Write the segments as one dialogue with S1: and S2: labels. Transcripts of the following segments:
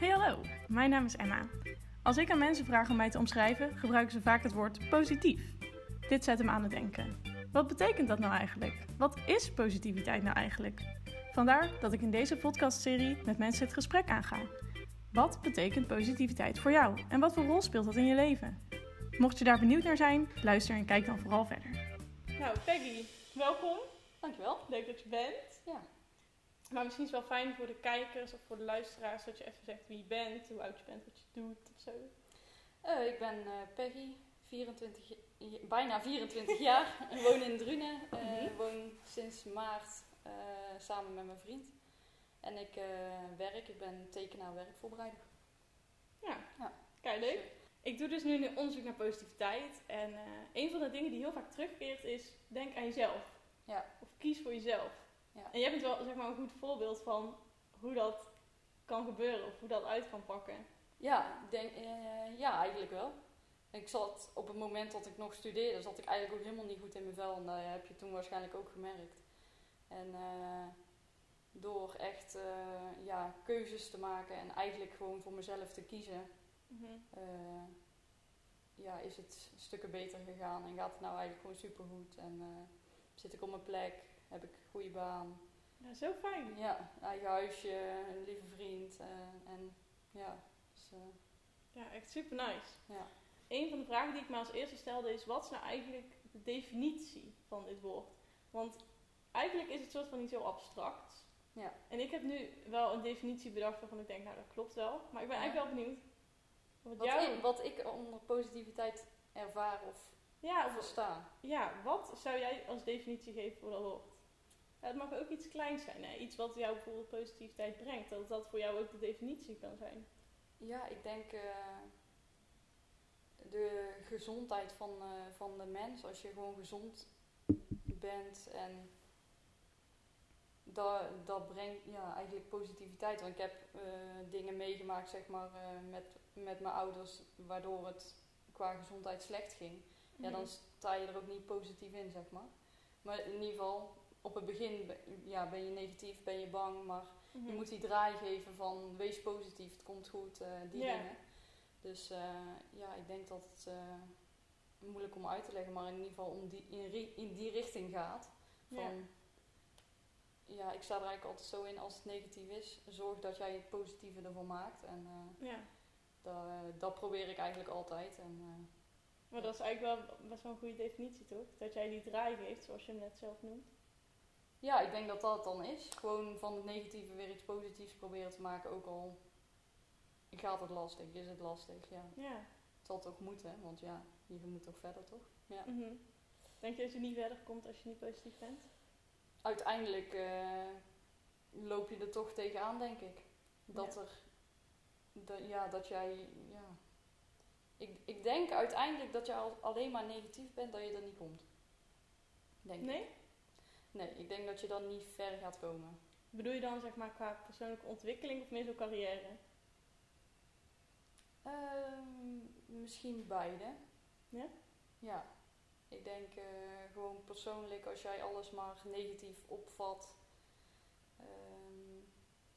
S1: Hey hallo, mijn naam is Emma. Als ik aan mensen vraag om mij te omschrijven, gebruiken ze vaak het woord positief. Dit zet hem aan het denken. Wat betekent dat nou eigenlijk? Wat is positiviteit nou eigenlijk? Vandaar dat ik in deze podcastserie met mensen het gesprek aanga. Wat betekent positiviteit voor jou en wat voor rol speelt dat in je leven? Mocht je daar benieuwd naar zijn, luister en kijk dan vooral verder. Nou, Peggy, welkom.
S2: Dankjewel.
S1: Leuk dat je bent.
S2: Ja.
S1: Maar misschien is het wel fijn voor de kijkers of voor de luisteraars dat je even zegt wie je bent, hoe oud je bent, wat je doet of zo.
S2: Eh, ik ben eh, Peggy, 24, j- bijna 24 jaar. Ik woon in Drunen. Ik
S1: Mhm.
S2: woon sinds maart eh, samen met mijn vriend. En ik eh, werk, ik ben tekenaar werkvoorbereider.
S1: Ja,
S2: Ja.
S1: kijk leuk. Ik doe dus nu een onderzoek naar positiviteit. En eh, een van de dingen die heel vaak terugkeert is: denk aan jezelf.
S2: Ja.
S1: Of kies voor jezelf.
S2: Ja.
S1: En jij bent wel zeg maar, een goed voorbeeld van hoe dat kan gebeuren of hoe dat uit kan pakken.
S2: Ja, denk, eh, ja, eigenlijk wel. Ik zat op het moment dat ik nog studeerde, zat ik eigenlijk ook helemaal niet goed in mijn vel. En dat heb je toen waarschijnlijk ook gemerkt. En eh, door echt eh, ja, keuzes te maken en eigenlijk gewoon voor mezelf te kiezen, eh, ja, is het stukken beter gegaan. En gaat het nou eigenlijk gewoon supergoed. En zit ik op mijn plek, heb ik een goede baan.
S1: Ja, zo fijn.
S2: Ja, eigen huisje, een lieve vriend. eh, en ja, dus, eh,
S1: Ja, echt super nice.
S2: ja.
S1: Een van de vragen die ik me als eerste stelde is: wat is nou eigenlijk de definitie van dit woord? Want eigenlijk is het soort van iets heel abstracts.
S2: Ja.
S1: En ik heb nu wel een definitie bedacht waarvan ik denk, nou dat klopt wel. Maar ik ben
S2: Ja.
S1: eigenlijk wel benieuwd. Wat,
S2: Wat,
S1: jou...
S2: ik, wat ik onder positiviteit ervaar of
S1: ja, of,
S2: versta.
S1: ja, wat zou jij als definitie geven voor dat woord? Het mag ook iets kleins zijn, hè? iets wat jou bijvoorbeeld positiviteit brengt. Dat dat voor jou ook de definitie kan zijn.
S2: Ja, ik denk eh, de gezondheid van, eh, van de mens. Als je gewoon gezond bent en dat, dat brengt ja, eigenlijk positiviteit. Want ik heb eh, dingen meegemaakt zeg maar, met, met mijn ouders waardoor het qua gezondheid slecht ging. Ja, dan sta je er ook niet positief in, zeg maar. Maar in ieder geval, op het begin ben, ja, ben je negatief, ben je bang, maar
S1: Mhm.
S2: je moet die draai geven van wees positief, het komt goed, eh, die dingen. Dus eh, ja, ik denk dat het eh, moeilijk om uit te leggen, maar in ieder geval om die, in, die richting gaat. Van,
S1: Ja.
S2: ja. ik sta er eigenlijk altijd zo in als het negatief is, zorg dat jij het positieve ervan maakt. En dat, dat probeer ik eigenlijk altijd. En,
S1: maar dat is eigenlijk wel best wel een goede definitie, toch? Dat jij die draai geeft, zoals je hem net zelf noemt.
S2: Ja, ik denk dat dat het dan is. Gewoon van het negatieve weer iets positiefs proberen te maken, ook al gaat het lastig, is het lastig. Ja.
S1: Ja.
S2: Het zal toch moeten, want ja, je moet toch verder, toch? Ja.
S1: Mhm. Denk je dat je niet verder komt als je niet positief bent?
S2: Uiteindelijk eh, loop je er toch tegenaan, denk ik. Dat
S1: Ja.
S2: er, dat, ja, dat jij, ja. Ik, ik denk uiteindelijk dat je al, alleen maar negatief bent, dat je er niet komt. Denk ik.
S1: Nee?
S2: Ik denk dat je dan niet ver gaat komen.
S1: Bedoel je dan zeg maar qua persoonlijke ontwikkeling of meer zo carrière?
S2: Ehm, misschien beide.
S1: Ja?
S2: Ja. Ik denk eh, gewoon persoonlijk, als jij alles maar negatief opvat, ehm,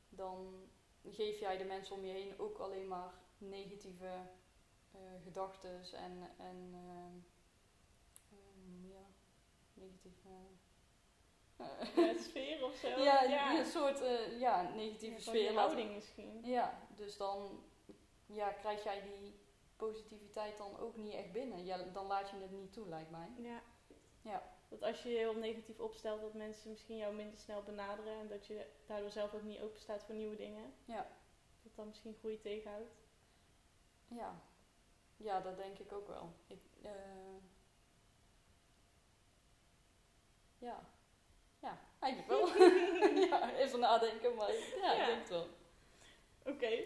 S2: dan geef jij de mensen om je heen ook alleen maar negatieve eh gedachten en, en ehm, ja, negatieve.
S1: Ja, sfeer of zo?
S2: ja,
S1: ja.
S2: een soort eh, ja, negatieve
S1: Ja,
S2: sfeer.
S1: houding misschien.
S2: Ja, dus dan ja, krijg jij die positiviteit dan ook niet echt binnen. Ja, dan laat je het niet toe, lijkt mij.
S1: Ja.
S2: Ja.
S1: Dat als je je heel negatief opstelt, dat mensen misschien jou minder snel benaderen en dat je daardoor zelf ook niet open staat voor nieuwe dingen.
S2: Ja.
S1: Dat dan misschien groei tegenhoudt.
S2: Ja, ja dat denk ik ook wel. Ik, eh, ja. Ja, eigenlijk wel. ja, even nadenken, maar ja,
S1: Ja.
S2: ik denk het wel.
S1: Oké.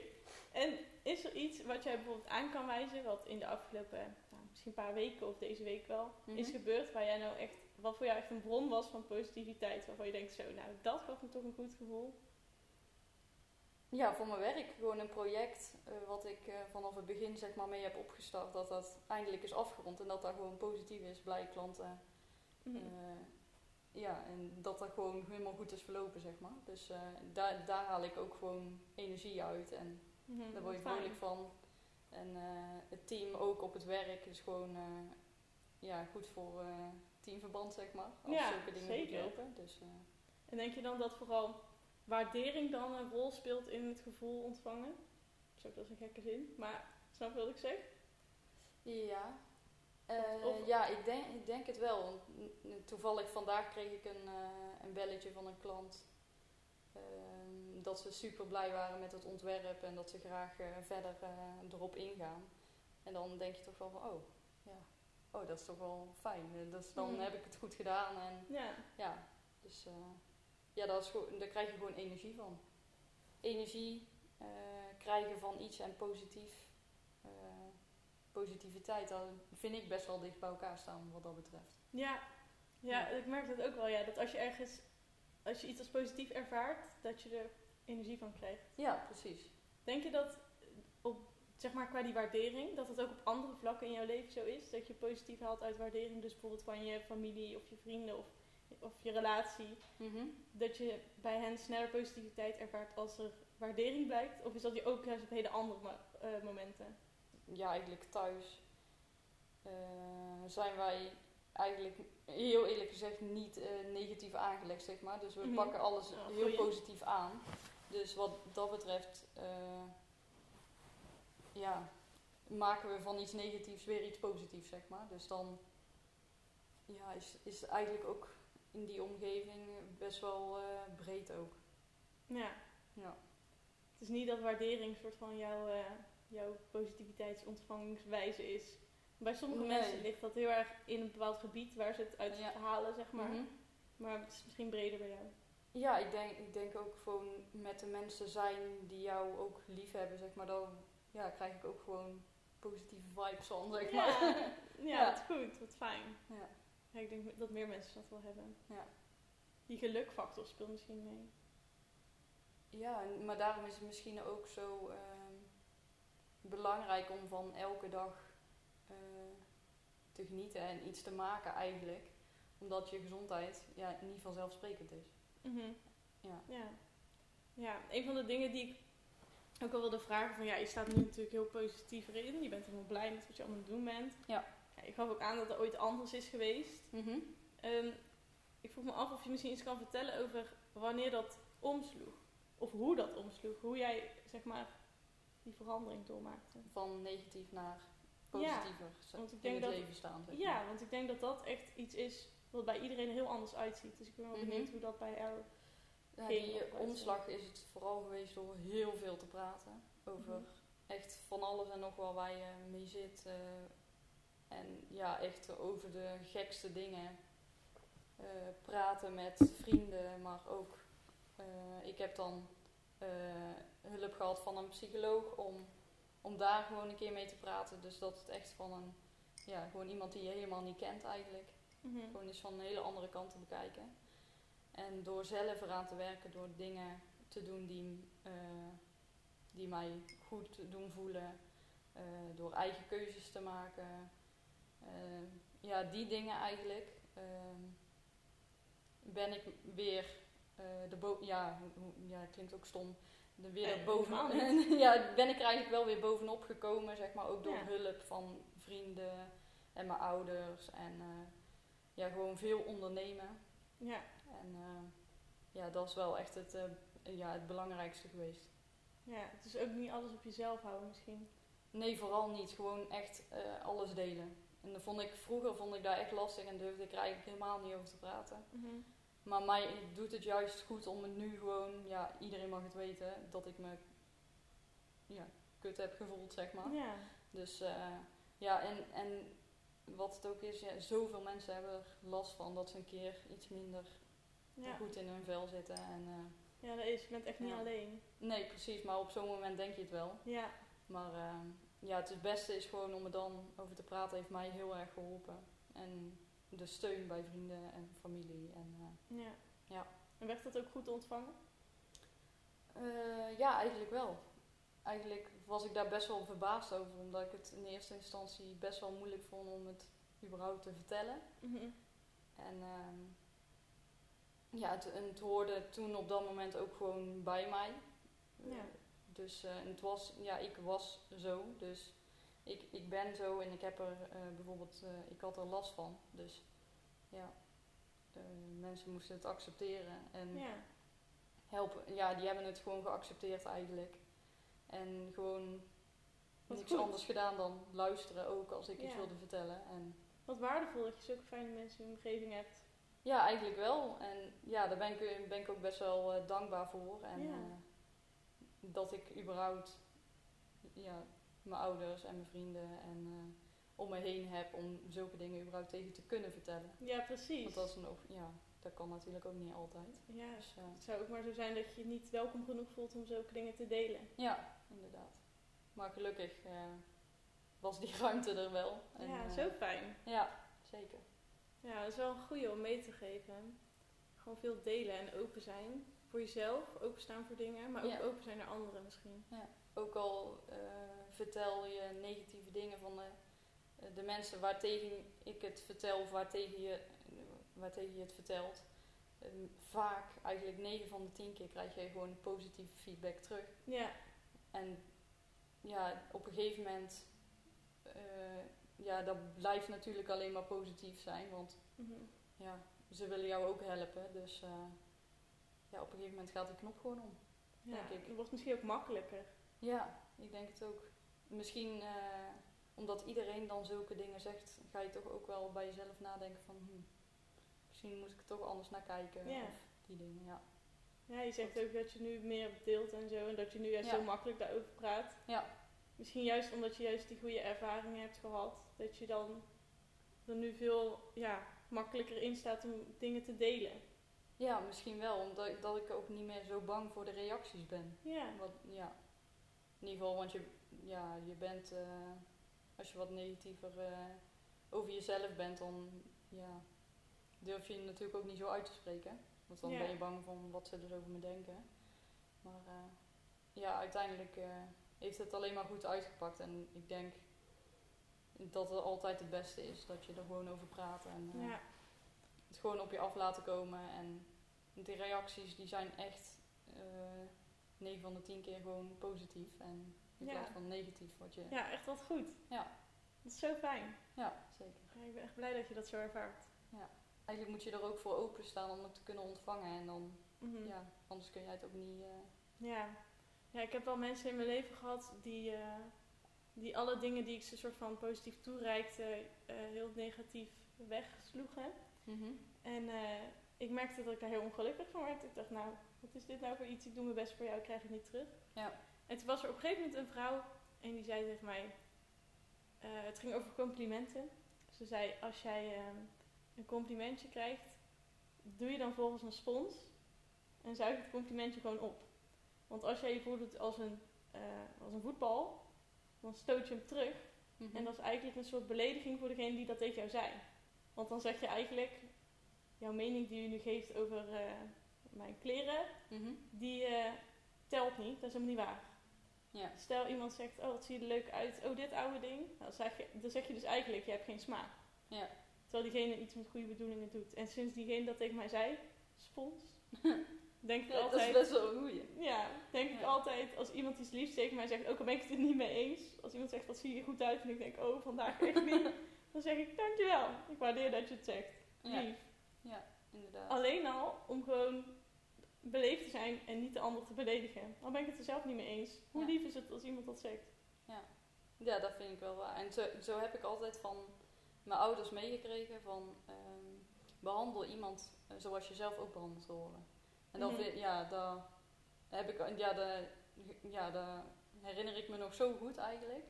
S1: En is er iets wat jij bijvoorbeeld aan kan wijzen, wat in de afgelopen, nou, misschien een paar weken of deze week wel, is
S2: Mhm.
S1: gebeurd, waar jij nou echt, wat voor jou echt een bron was van positiviteit, waarvan je denkt zo, nou dat gaf me toch een goed gevoel.
S2: Ja, voor mijn werk gewoon een project eh, wat ik eh, vanaf het begin zeg maar mee heb opgestart, dat dat eindelijk is afgerond en dat dat gewoon positief is, blij klanten.
S1: Mhm.
S2: Eh, ja, en dat dat gewoon helemaal goed is verlopen, zeg maar. Dus eh, daar, daar haal ik ook gewoon energie uit. En
S1: Mhm,
S2: Daar word je vrolijk van. En eh, het team ook op het werk is gewoon eh, ja, goed voor teamverband, zeg maar. Als
S1: Ja,
S2: zulke dingen
S1: zeker.
S2: lopen. Dus,
S1: En denk je dan dat vooral waardering dan een rol speelt in het gevoel ontvangen? Dat is een gekke zin, maar snap je wat ik zeg?
S2: Ja, Eh,
S1: Of-
S2: ja ik, denk, ik denk het wel. Want toevallig vandaag kreeg ik een, eh, een belletje van een klant. ehm, dat ze super blij waren met het ontwerp en dat ze graag eh, verder erop ingaan. En dan denk je toch wel van, oh, ja, oh dat is toch wel fijn. Dus dan
S1: Mhm.
S2: heb ik het goed gedaan. En
S1: Ja,
S2: ja, dus ja, dat is daar krijg je gewoon energie van. Energie krijgen van iets en positief. Positiviteit, dat vind ik best wel dicht bij elkaar staan wat dat betreft.
S1: ja. ja,
S2: Ja.
S1: ik merk dat ook wel. Ja, dat als je ergens, als je iets als positief ervaart, dat je er energie van krijgt.
S2: Ja, precies.
S1: Denk je dat op, zeg maar qua die waardering, dat het ook op andere vlakken in jouw leven zo is? Dat je positief haalt uit waardering, dus bijvoorbeeld van je familie of je vrienden of, of je relatie.
S2: Mhm.
S1: Dat je bij hen sneller positiviteit ervaart als er waardering blijkt? Of is dat je ook juist op hele andere eh, momenten?
S2: Ja, eigenlijk thuis eh, zijn wij eigenlijk heel eerlijk gezegd niet eh, negatief aangelegd, zeg maar. Dus we
S1: Mhm.
S2: pakken alles
S1: Ja,
S2: heel positief aan. Dus wat dat betreft, eh, ja, maken we van iets negatiefs weer iets positiefs, zeg maar. Dus dan ja, is, is eigenlijk ook in die omgeving best wel breed ook.
S1: Ja.
S2: Ja.
S1: Het is niet dat waardering soort van jouw, jouw positiviteitsontvangingswijze is. Bij sommige
S2: Nee.
S1: mensen ligt dat heel erg in een bepaald gebied waar ze het uit
S2: Ja.
S1: halen, zeg maar.
S2: Mhm.
S1: Maar het is misschien breder bij jou.
S2: Ja, ik denk, ik denk ook gewoon met de mensen zijn die jou ook lief hebben, zeg maar. Dan ja, krijg ik ook gewoon positieve vibes van, zeg maar.
S1: Ja, ja,
S2: Ja.
S1: dat is goed. Wat fijn.
S2: Ja.
S1: Ja, ik denk dat meer mensen dat wel hebben.
S2: Ja.
S1: Die gelukfactor speelt misschien mee.
S2: Ja, maar daarom is het misschien ook zo ehm, belangrijk om van elke dag eh, te genieten en iets te maken eigenlijk. Omdat je gezondheid ja, niet vanzelfsprekend is.
S1: Mhm.
S2: Ja.
S1: ja. Ja, een van de dingen die ik ook al wilde vragen van ja, je staat nu natuurlijk heel positief erin. Je bent helemaal blij met wat je allemaal aan het doen bent.
S2: Ja.
S1: ja je gaf ook aan dat er ooit anders is geweest.
S2: Mhm.
S1: Ehm, ik vroeg me af of je misschien iets kan vertellen over wanneer dat omsloeg. Of hoe dat omsloeg. Hoe jij, zeg maar, die verandering doormaakte.
S2: Van negatief naar
S1: Ja,
S2: positiever
S1: want ik
S2: in
S1: denk
S2: het
S1: dat-
S2: leven staan. Zeg
S1: Ja, want ik denk dat dat echt iets is wat bij iedereen er heel anders uitziet. Dus ik ben wel
S2: Mhm.
S1: benieuwd hoe dat bij jou...
S2: Ja, die omslag is het vooral geweest door heel veel te praten. Over
S1: Mhm.
S2: echt van alles en nog wel waar je mee zit. eh, en ja, echt over de gekste dingen. eh, praten met vrienden, maar ook... eh, ik heb dan gehad van een psycholoog om, om daar gewoon een keer mee te praten. Dus dat het echt van een... Ja, gewoon iemand die je helemaal niet kent eigenlijk.
S1: Mhm.
S2: Gewoon eens van een hele andere kant te bekijken. En door zelf eraan te werken, door dingen te doen die, eh, die mij goed doen voelen, eh, door eigen keuzes te maken. eh, ja, die dingen eigenlijk. ben ik weer de bo ja, ja, het klinkt ook stom. De weer er bovenop.
S1: helemaal
S2: ja, ben ik er eigenlijk wel weer bovenop gekomen, zeg maar. Ook door
S1: Ja.
S2: hulp van vrienden en mijn ouders. En eh, ja, gewoon veel ondernemen.
S1: Ja,
S2: En eh, ja, dat is wel echt het, eh, ja, het belangrijkste geweest.
S1: ja, het is ook niet alles op jezelf houden misschien.
S2: Nee, vooral niet. Gewoon echt eh, alles delen. En dat vond ik, vroeger vond ik daar echt lastig en durfde ik er eigenlijk helemaal niet over te praten.
S1: Mhm.
S2: Maar mij doet het juist goed om het nu gewoon, ja, iedereen mag het weten, dat ik me ja, kut heb gevoeld, zeg maar.
S1: Ja,
S2: Dus eh, ja, en, en wat het ook is, ja, zoveel mensen hebben er last van dat ze een keer iets minder
S1: ja.
S2: goed in hun vel zitten. En, eh,
S1: ja, dat is. Je bent echt niet
S2: Ja.
S1: alleen.
S2: nee, precies, maar op zo'n moment denk je het wel.
S1: Ja,
S2: Maar eh, ja, het beste is gewoon om er dan over te praten, heeft mij heel erg geholpen. En de steun bij vrienden en familie. En, eh,
S1: ja.
S2: Ja.
S1: En werd dat ook goed ontvangen?
S2: eh, ja, eigenlijk wel. Eigenlijk was ik daar best wel verbaasd over, omdat ik het in eerste instantie best wel moeilijk vond om het überhaupt te vertellen.
S1: Mhm.
S2: En ehm, ja, het, hoorde toen op dat moment ook gewoon bij mij.
S1: Ja.
S2: Dus en het was, ja, ik was zo. Dus ik, ik ben zo en ik heb er eh, bijvoorbeeld, eh, ik had er last van. Dus ja, eh, mensen moesten het accepteren. En
S1: Ja.
S2: helpen, ja, die hebben het gewoon geaccepteerd eigenlijk. En gewoon
S1: Wat
S2: niks
S1: goed.
S2: anders gedaan dan luisteren ook als ik iets wilde vertellen. En
S1: Wat waardevol dat je zulke fijne mensen in je omgeving hebt.
S2: ja, eigenlijk wel. En ja, daar ben ik, ben ik ook best wel dankbaar voor. En
S1: Ja.
S2: dat ik überhaupt ja, mijn ouders en mijn vrienden en eh, om me heen heb om zulke dingen überhaupt tegen te kunnen vertellen.
S1: Ja, precies.
S2: Want dat is nog, ja, dat kan natuurlijk ook niet altijd.
S1: Ja,
S2: Dus eh,
S1: het zou ook maar zo zijn dat je je niet welkom genoeg voelt om zulke dingen te delen.
S2: ja, inderdaad. Maar gelukkig eh, was die ruimte er wel. En,
S1: ja, zo fijn.
S2: Ja, zeker.
S1: Ja, dat is wel een goede om mee te geven. Gewoon veel delen en open zijn. Voor jezelf, openstaan voor dingen, maar ook
S2: Ja.
S1: open zijn naar anderen misschien.
S2: Ook al eh, vertel je negatieve dingen van de, de mensen waartegen ik het vertel of waartegen je, waartegen je het vertelt. eh, vaak, eigenlijk 9 van de 10 keer, krijg je gewoon positieve feedback terug.
S1: Ja,
S2: En ja, op een gegeven moment, eh, ja, dat blijft natuurlijk alleen maar positief zijn, want
S1: mhm.
S2: ja, ze willen jou ook helpen. Dus eh, ja, op een gegeven moment gaat die knop gewoon om.
S1: ja.
S2: Denk ik.
S1: het wordt misschien ook makkelijker.
S2: Ja, ik denk het ook. Misschien eh, omdat iedereen dan zulke dingen zegt, ga je toch ook wel bij jezelf nadenken van hm, misschien moet ik er toch anders naar kijken.
S1: Ja.
S2: Of die dingen, ja.
S1: Ja, je zegt ook dat je nu meer deelt en zo. En dat je nu juist
S2: Ja.
S1: zo makkelijk daarover praat.
S2: Ja.
S1: Misschien juist omdat je juist die goede ervaringen hebt gehad. Dat je dan er nu veel ja, makkelijker in staat om dingen te delen.
S2: Ja, misschien wel, omdat ik, dat ik ook niet meer zo bang voor de reacties ben.
S1: Ja,
S2: Wat, ja. In ieder geval, want je, ja, je bent, eh, als je wat negatiever eh, over jezelf bent, dan ja, durf je natuurlijk ook niet zo uit te spreken. Want dan
S1: Ja.
S2: ben je bang van wat zullen ze over me denken. Maar eh, ja, uiteindelijk heeft het alleen maar goed uitgepakt. En ik denk dat het altijd het beste is, dat je er gewoon over praat. En
S1: ja.
S2: het gewoon op je af laten komen. En de reacties die zijn echt 9 van de 10 keer gewoon positief. En in
S1: Ja.
S2: plaats van negatief wat je... Ja,
S1: ja, echt wat goed.
S2: Ja.
S1: Dat is zo fijn.
S2: zeker.
S1: Ja, ik ben echt blij dat je dat zo ervaart.
S2: Eigenlijk moet je er ook voor openstaan om het te kunnen ontvangen. En dan,
S1: Mhm.
S2: ja, anders kun jij het ook niet... eh,
S1: Ja. ja, ik heb wel mensen in mijn leven gehad die, eh, die alle dingen die ik ze soort van positief toereikte, eh, heel negatief wegsloegen.
S2: mhm.
S1: En eh, ik merkte dat ik daar heel ongelukkig van werd. Ik dacht, nou, wat is dit nou voor iets? Ik doe mijn best voor jou, ik krijg het niet terug.
S2: Ja.
S1: En toen was er op een gegeven moment een vrouw en die zei tegen mij, eh, het ging over complimenten. Ze zei, als jij ehm, een complimentje krijgt, doe je dan volgens een spons en zuig het complimentje gewoon op. Want als jij je voordoet als een, eh, als een voetbal, dan stoot je hem terug.
S2: Mhm.
S1: En dat is eigenlijk een soort belediging voor degene die dat tegen jou zei. Want dan zeg je eigenlijk, jouw mening die je nu geeft over eh, mijn kleren,
S2: Mhm.
S1: die eh, telt niet. Dat is helemaal niet waar.
S2: Ja.
S1: Stel iemand zegt, oh wat zie je er leuk uit, oh dit oude ding. Nou, dan, zeg je, dan zeg je dus eigenlijk, je hebt geen smaak.
S2: Ja.
S1: Terwijl diegene iets met goede bedoelingen doet. En sinds diegene dat tegen mij zei, spons, denk ik
S2: Ja, dat is
S1: altijd...
S2: best wel een goeie.
S1: Ja, denk ik altijd als iemand iets liefs tegen mij zegt, ook al ben ik het er niet mee eens. Als iemand zegt, wat zie je goed uit en ik denk, oh vandaag echt niet. dan zeg ik, dankjewel. Ik waardeer dat je het zegt.
S2: Ja. Inderdaad.
S1: Alleen al om gewoon beleefd te zijn en niet de ander te beledigen. Dan ben ik het er zelf niet mee eens. Hoe
S2: Ja.
S1: lief is het als iemand dat zegt?
S2: Ja, dat vind ik wel waar. En zo, zo heb ik altijd van mijn ouders meegekregen van ehm, behandel iemand eh, zoals je zelf ook behandeld wil worden. En dat,
S1: Mhm.
S2: ja, dat heb ik, ja, dat, ja, dat herinner ik me nog zo goed eigenlijk.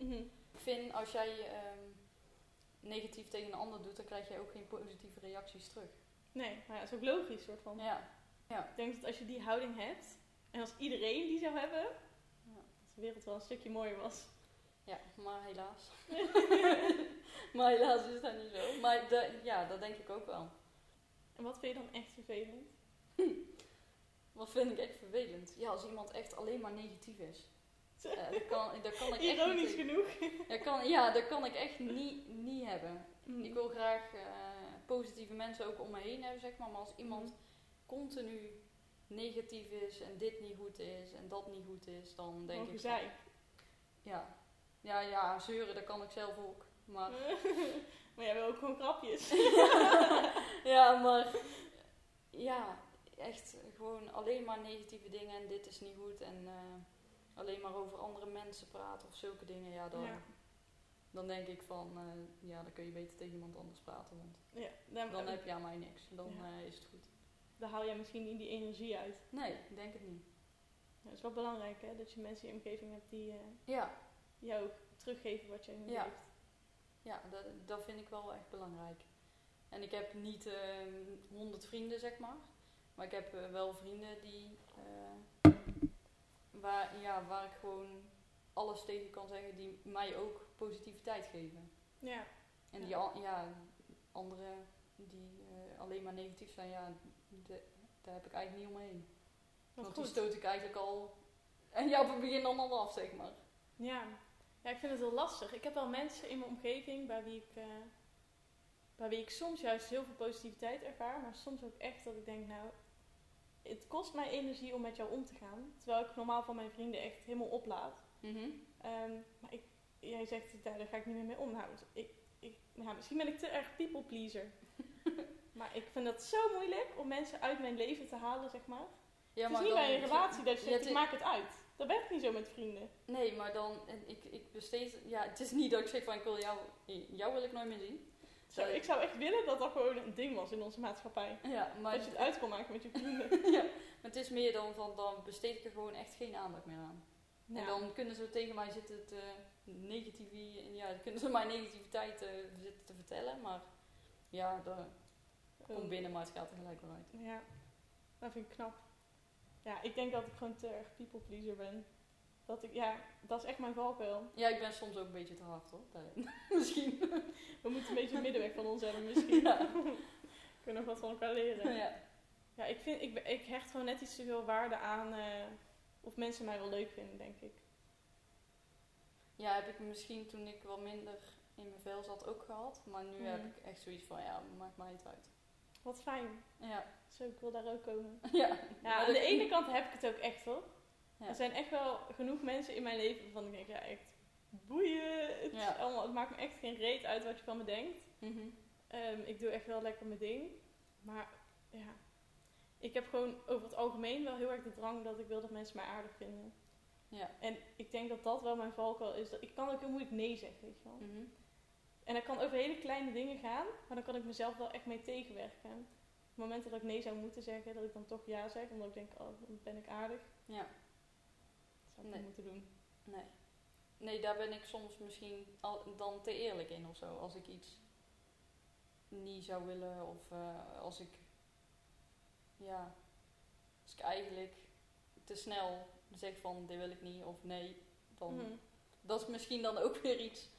S2: Ik vind als jij ehm, negatief tegen een ander doet, dan krijg jij ook geen positieve reacties terug.
S1: Nee, maar ja, dat is ook logisch soort van.
S2: Ja,
S1: Ik denk dat als je die houding hebt, en als iedereen die zou hebben,
S2: Ja.
S1: dat de wereld wel een stukje mooier was.
S2: ja maar helaas. maar helaas is dat niet zo. Maar ja, dat denk ik ook wel.
S1: En wat vind je dan echt vervelend?
S2: Wat vind ik echt vervelend? Ja, als iemand echt alleen maar negatief is. Ja, dat, kan, dat kan ik echt
S1: Ironisch
S2: niet.
S1: genoeg.
S2: Dat kan, ja, dat kan ik echt niet, niet hebben.
S1: Mm.
S2: Ik wil graag eh, positieve mensen ook om me heen hebben, zeg maar. Maar als iemand
S1: Mhm.
S2: continu negatief is en dit niet goed is en dat niet goed is, dan denk
S1: Gewoon
S2: ik.
S1: gezeik.
S2: Ja. ja, ja, zeuren, dat kan ik zelf ook. Maar
S1: maar jij wil ook gewoon grapjes.
S2: ja, maar ja, echt gewoon alleen maar negatieve dingen en dit is niet goed en eh, alleen maar over andere mensen praten of zulke dingen, ja, dan,
S1: Ja.
S2: Dan denk ik van, eh, ja, dan kun je beter tegen iemand anders praten, want
S1: Ja, dan,
S2: dan heb je aan mij niks. Dan
S1: Ja.
S2: eh, is het goed.
S1: dan haal jij misschien niet die energie uit.
S2: Nee, ik denk het niet.
S1: Ja, dat is wel belangrijk, hè? Dat je mensen in je omgeving hebt die eh,
S2: Ja,
S1: jou ook teruggeven wat jij hun
S2: Ja.
S1: geeft.
S2: ja dat, dat vind ik wel echt belangrijk. En ik heb niet honderd vrienden, zeg maar. Maar ik heb wel vrienden die, waar, ja, waar ik gewoon alles tegen kan zeggen, die mij ook positiviteit geven.
S1: Ja.
S2: En
S1: Ja.
S2: die an- ja, anderen die eh, alleen maar negatief zijn, ja, de- daar heb ik eigenlijk niet omheen.
S1: Wat
S2: Want die
S1: goed.
S2: stoot ik eigenlijk al, en ja, op het begin dan al af, zeg maar.
S1: Ja. ja, ik vind het heel lastig. Ik heb wel mensen in mijn omgeving bij wie ik, eh, bij wie ik soms juist heel veel positiviteit ervaar, maar soms ook echt dat ik denk, nou, het kost mij energie om met jou om te gaan. Terwijl ik normaal van mijn vrienden echt helemaal oplaad.
S2: Mhm.
S1: Ehm, maar ik, jij zegt, daar, daar ga ik niet meer mee om. Nou, ik, ik, nou, misschien ben ik te erg people pleaser. maar ik vind dat zo moeilijk om mensen uit mijn leven te halen, zeg maar.
S2: Ja,
S1: het is niet bij een relatie dat je
S2: Ja,
S1: zegt, ik
S2: is-
S1: maak het uit. Dat werkt niet zo met vrienden.
S2: Nee, maar dan, ik, ik besteed, ja, het is niet dat ik zeg van ik wil jou, jou wil ik nooit meer zien.
S1: Zo,
S2: Ja.
S1: ik zou echt willen dat dat gewoon een ding was in onze maatschappij.
S2: Ja, maar,
S1: dat je het uit kon maken met je vrienden.
S2: ja, maar het is meer dan van, dan besteed ik er gewoon echt geen aandacht meer aan. En dan kunnen ze tegen mij zitten te negatief, ja, dan kunnen ze mijn negativiteit eh, zitten te vertellen, maar ja, dat komt
S1: Oh,
S2: binnen, maar het gaat er gelijk weer uit.
S1: Ja, dat vind ik knap. Ja, ik denk dat ik gewoon te erg people pleaser ben. Dat ik, ja, dat is echt mijn valkuil.
S2: Ja, ik ben soms ook een beetje te hard hoor, misschien.
S1: We moeten een beetje een middenweg van ons hebben misschien.
S2: Ja.
S1: Kunnen nog wat van elkaar leren.
S2: ja.
S1: Ja, ik, vind, ik, ik hecht gewoon net iets te veel waarde aan eh, of mensen mij wel leuk vinden, denk ik.
S2: ja, heb ik misschien toen ik wat minder in mijn vel zat ook gehad, maar nu heb
S1: Mhm.
S2: ik echt zoiets van, ja, maakt mij niet uit.
S1: Wat fijn.
S2: Ja,
S1: Zo, ik wil daar ook komen.
S2: ja.
S1: Aan de ene kant heb ik het ook echt hoor.
S2: Ja.
S1: Er zijn echt wel genoeg mensen in mijn leven waarvan ik denk, ja echt boeien. Het, is
S2: Ja.
S1: allemaal, het maakt me echt geen reet uit wat je van me denkt.
S2: Mhm.
S1: Ehm, ik doe echt wel lekker mijn ding. Maar ja, ik heb gewoon over het algemeen wel heel erg de drang dat ik wil dat mensen mij aardig vinden.
S2: Ja.
S1: En ik denk dat dat wel mijn valkuil is. Dat, ik kan ook heel moeilijk nee zeggen, weet je wel.
S2: Mhm.
S1: En dat kan over hele kleine dingen gaan, maar dan kan ik mezelf wel echt mee tegenwerken. Op het moment dat ik nee zou moeten zeggen, dat ik dan toch ja zeg, omdat ik denk, oh, dan ben ik aardig.
S2: Ja,
S1: Dat zou ik
S2: Nee.
S1: niet moeten doen.
S2: nee. Nee, daar ben ik soms misschien al, dan te eerlijk in of zo. Als ik iets niet zou willen of eh, als ik, ja, als ik eigenlijk te snel zeg van dit wil ik niet of nee, dan
S1: Mhm.
S2: dat is misschien dan ook weer iets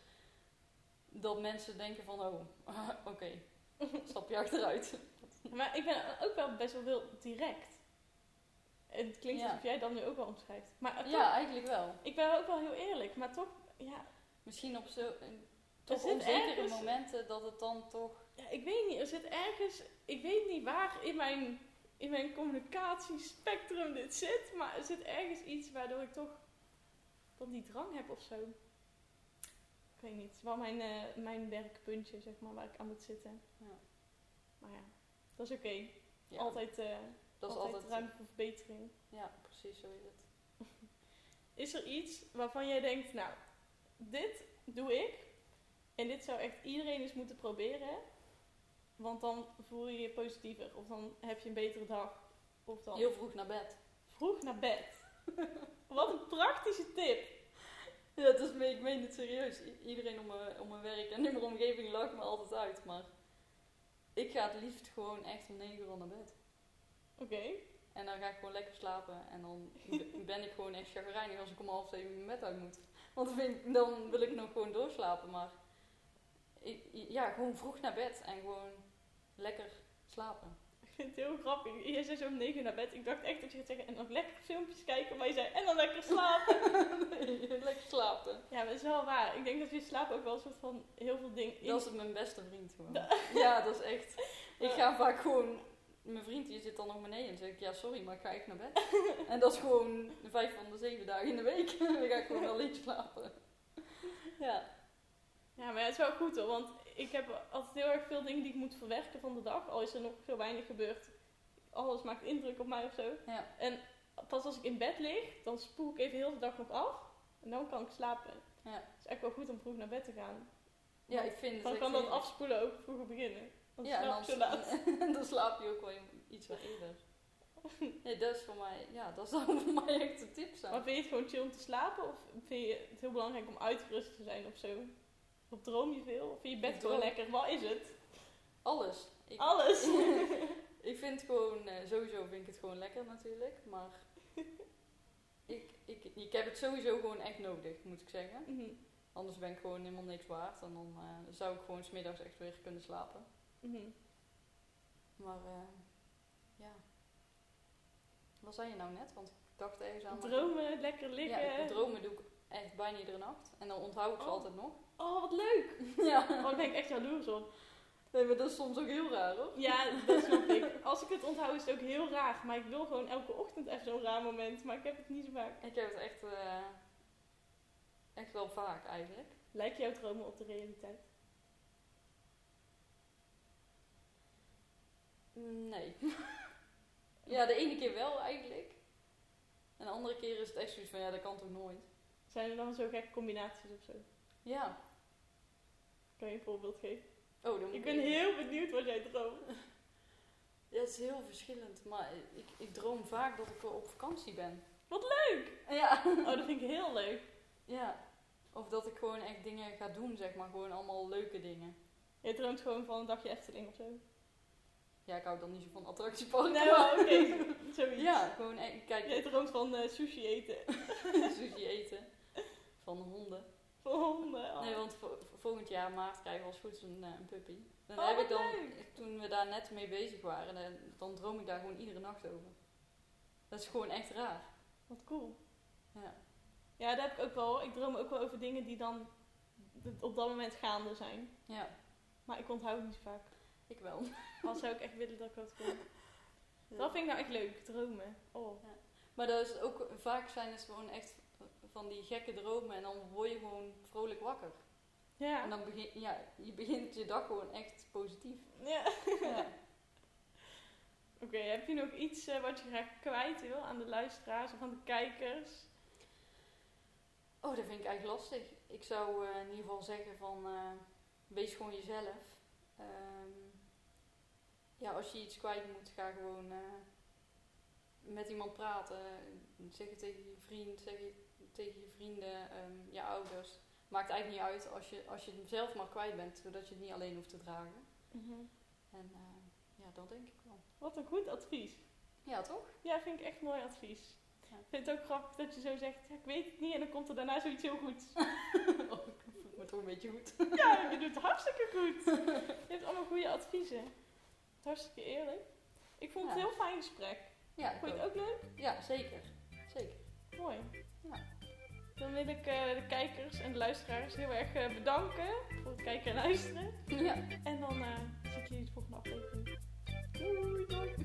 S2: dat mensen denken van oh, oké, stap je achteruit.
S1: Maar ik ben ook wel best wel heel direct. Het klinkt
S2: Ja.
S1: alsof jij dat nu ook wel omschrijft. Maar toch,
S2: Ja, eigenlijk wel.
S1: ik ben ook wel heel eerlijk, maar toch, ja,
S2: Misschien op zo, toch
S1: zit
S2: onzekere
S1: ergens-
S2: momenten dat het dan toch
S1: ja, ik weet niet, er zit ergens, ik weet niet waar in mijn, in mijn communicatiespectrum dit zit, maar er zit ergens iets waardoor ik toch dan die drang heb of zo. Ik weet niet, het is wel mijn, eh, mijn werkpuntje, zeg maar, waar ik aan moet zitten.
S2: Ja.
S1: Maar ja, dat is oké.
S2: ja,
S1: Altijd, eh,
S2: dat is
S1: altijd ruimte voor verbetering.
S2: Ja, precies zo is het.
S1: Is er iets waarvan jij denkt, nou, dit doe ik en dit zou echt iedereen eens moeten proberen, want dan voel je je positiever of dan heb je een betere dag of dan
S2: Heel vroeg naar bed.
S1: vroeg naar bed. Wat een praktische tip.
S2: Ja, het is, me- ik meen het serieus. Iedereen om mijn, om mijn werk en in mijn omgeving lacht me altijd uit, maar ik ga het liefst gewoon echt om 9 uur al naar bed.
S1: Oké.
S2: En dan ga ik gewoon lekker slapen en dan ben ik gewoon echt chagrijnig als ik om half zeven mijn bed uit moet. Want dan, ik, dan wil ik nog gewoon doorslapen, maar ja, gewoon vroeg naar bed en gewoon lekker slapen.
S1: Ik vind het heel grappig. Jij zei zo om negen uur naar bed. Ik dacht echt dat je gaat zeggen en nog lekker filmpjes kijken, maar je zei en dan lekker slapen.
S2: Nee, lekker slapen.
S1: ja, maar dat is wel waar. Ik denk dat je slaap ook wel een soort van heel veel dingen in
S2: Dat is mijn beste vriend gewoon. Ja, dat is echt. Ik ga vaak gewoon mijn vriend die zit dan nog beneden en zeg ik, ja sorry, maar ik ga echt naar bed. en dat is gewoon vijf van de zeven dagen in de week. dan ga ik gewoon alleen slapen. ja.
S1: Ja, maar het is wel goed hoor, want ik heb altijd heel erg veel dingen die ik moet verwerken van de dag. Al is er nog zo weinig gebeurd. Alles maakt indruk op mij of zo.
S2: Ja.
S1: En pas als ik in bed lig, dan spoel ik even heel de dag nog af. En dan kan ik slapen.
S2: Ja.
S1: Het is echt wel goed om vroeg naar bed te gaan.
S2: Ja, ik vind het
S1: Dan kan dat afspoelen ook vroeger beginnen. Dan
S2: Ja, en
S1: slaap
S2: dan,
S1: laat.
S2: dan slaap je ook wel iets wat eerder. Nee, dat is voor mij, ja, dat zou voor mij echt een tip zijn.
S1: Maar vind je het gewoon chill om te slapen? Of vind je het heel belangrijk om uitgerust te zijn of zo? Of droom je veel? Of vind je bed gewoon lekker? Wat is het?
S2: Alles. Ik,
S1: Alles!
S2: ik vind het gewoon, eh, sowieso vind ik het gewoon lekker natuurlijk, maar ik, ik, ik heb het sowieso gewoon echt nodig, moet ik zeggen.
S1: Mhm,
S2: Anders ben ik gewoon helemaal niks waard en dan eh, zou ik gewoon smiddags echt weer kunnen slapen.
S1: mhm.
S2: Maar eh, ja. Wat zei je nou net? Want ik dacht ergens aan...
S1: Dromen, lekker liggen.
S2: Ja, dromen bijna iedere nacht. En dan onthoud ik ze
S1: Oh.
S2: altijd nog.
S1: Oh, wat leuk!
S2: ja.
S1: Oh, daar ben ik echt jaloers op.
S2: Nee, maar dat is soms ook heel raar hoor.
S1: Ja, dat snap ik. Als ik het onthoud is het ook heel raar. Maar ik wil gewoon elke ochtend even zo'n raar moment. Maar ik heb het niet zo vaak.
S2: Ik heb het echt, eh, echt wel vaak eigenlijk.
S1: Lijken jouw dromen op de realiteit?
S2: Nee. ja, de ene keer wel eigenlijk. En de andere keer is het echt zoiets van, ja, dat kan toch nooit.
S1: Zijn er dan zo gekke combinaties of zo?
S2: Ja.
S1: Kan je een voorbeeld geven?
S2: Oh, dan moet
S1: Ik ben heel benieuwd wat jij droomt.
S2: Ja, het is heel verschillend. Maar ik, ik droom vaak dat ik op vakantie ben.
S1: Wat leuk!
S2: Ja.
S1: Oh, dat vind ik heel leuk.
S2: Ja. Of dat ik gewoon echt dingen ga doen, zeg maar. Gewoon allemaal leuke dingen.
S1: Jij droomt gewoon van een dagje Efteling of zo?
S2: Ja, ik hou dan niet zo van attractieparken.
S1: Nee, maar oké. Zoiets.
S2: Ja, gewoon echt, kijk,
S1: Jij droomt van eh, sushi eten.
S2: sushi eten. Van honden.
S1: Van honden. Oh.
S2: Nee, want vo- volgend jaar maart krijgen we als goed een, eh, een puppy. Dan
S1: Oh,
S2: heb ik dan,
S1: leuk.
S2: toen we daar net mee bezig waren, dan, dan droom ik daar gewoon iedere nacht over. Dat is gewoon echt raar.
S1: Wat cool.
S2: Ja.
S1: Ja, dat heb ik ook wel. Ik droom ook wel over dingen die dan op dat moment gaande zijn.
S2: Ja,
S1: Maar ik onthoud het niet zo vaak.
S2: ik wel.
S1: Al zou ik echt willen dat ik dat kon. Dat vind ik nou echt leuk, dromen. Oh.
S2: Maar dat is ook, vaak zijn het gewoon echt van die gekke dromen en dan word je gewoon vrolijk wakker.
S1: Ja.
S2: En dan begin, ja, je begint je dag gewoon echt positief.
S1: ja.
S2: Ja.
S1: Oké, heb je nog iets eh, wat je graag kwijt wil aan de luisteraars of aan de kijkers?
S2: Oh, dat vind ik eigenlijk lastig. Ik zou eh, in ieder geval zeggen van, eh, wees gewoon jezelf. Ehm, ja, als je iets kwijt moet, ga gewoon met iemand praten. Zeg het tegen je vriend, zeg het tegen je vrienden, ehm, je ouders. Maakt eigenlijk niet uit als je, als je het zelf maar kwijt bent, zodat je het niet alleen hoeft te dragen. En eh, ja, dat denk ik wel.
S1: Wat een goed advies.
S2: Ja, toch?
S1: Ja, vind ik echt mooi advies.
S2: Ja.
S1: Ik vind het ook grappig dat je zo zegt, ja, ik weet het niet en dan komt er daarna zoiets heel goeds.
S2: oh, ik voel me toch een beetje goed.
S1: ja, je doet het hartstikke goed. Je hebt allemaal goede adviezen. Hartstikke eerlijk. Ik vond het een heel fijn gesprek.
S2: Ja,
S1: Vond je het ook leuk?
S2: Ja, zeker. Zeker.
S1: Mooi.
S2: Ja.
S1: Dan wil ik eh, de kijkers en de luisteraars heel erg eh, bedanken voor het kijken en luisteren.
S2: Ja.
S1: En dan eh, zie ik jullie de volgende aflevering. Doei, doei.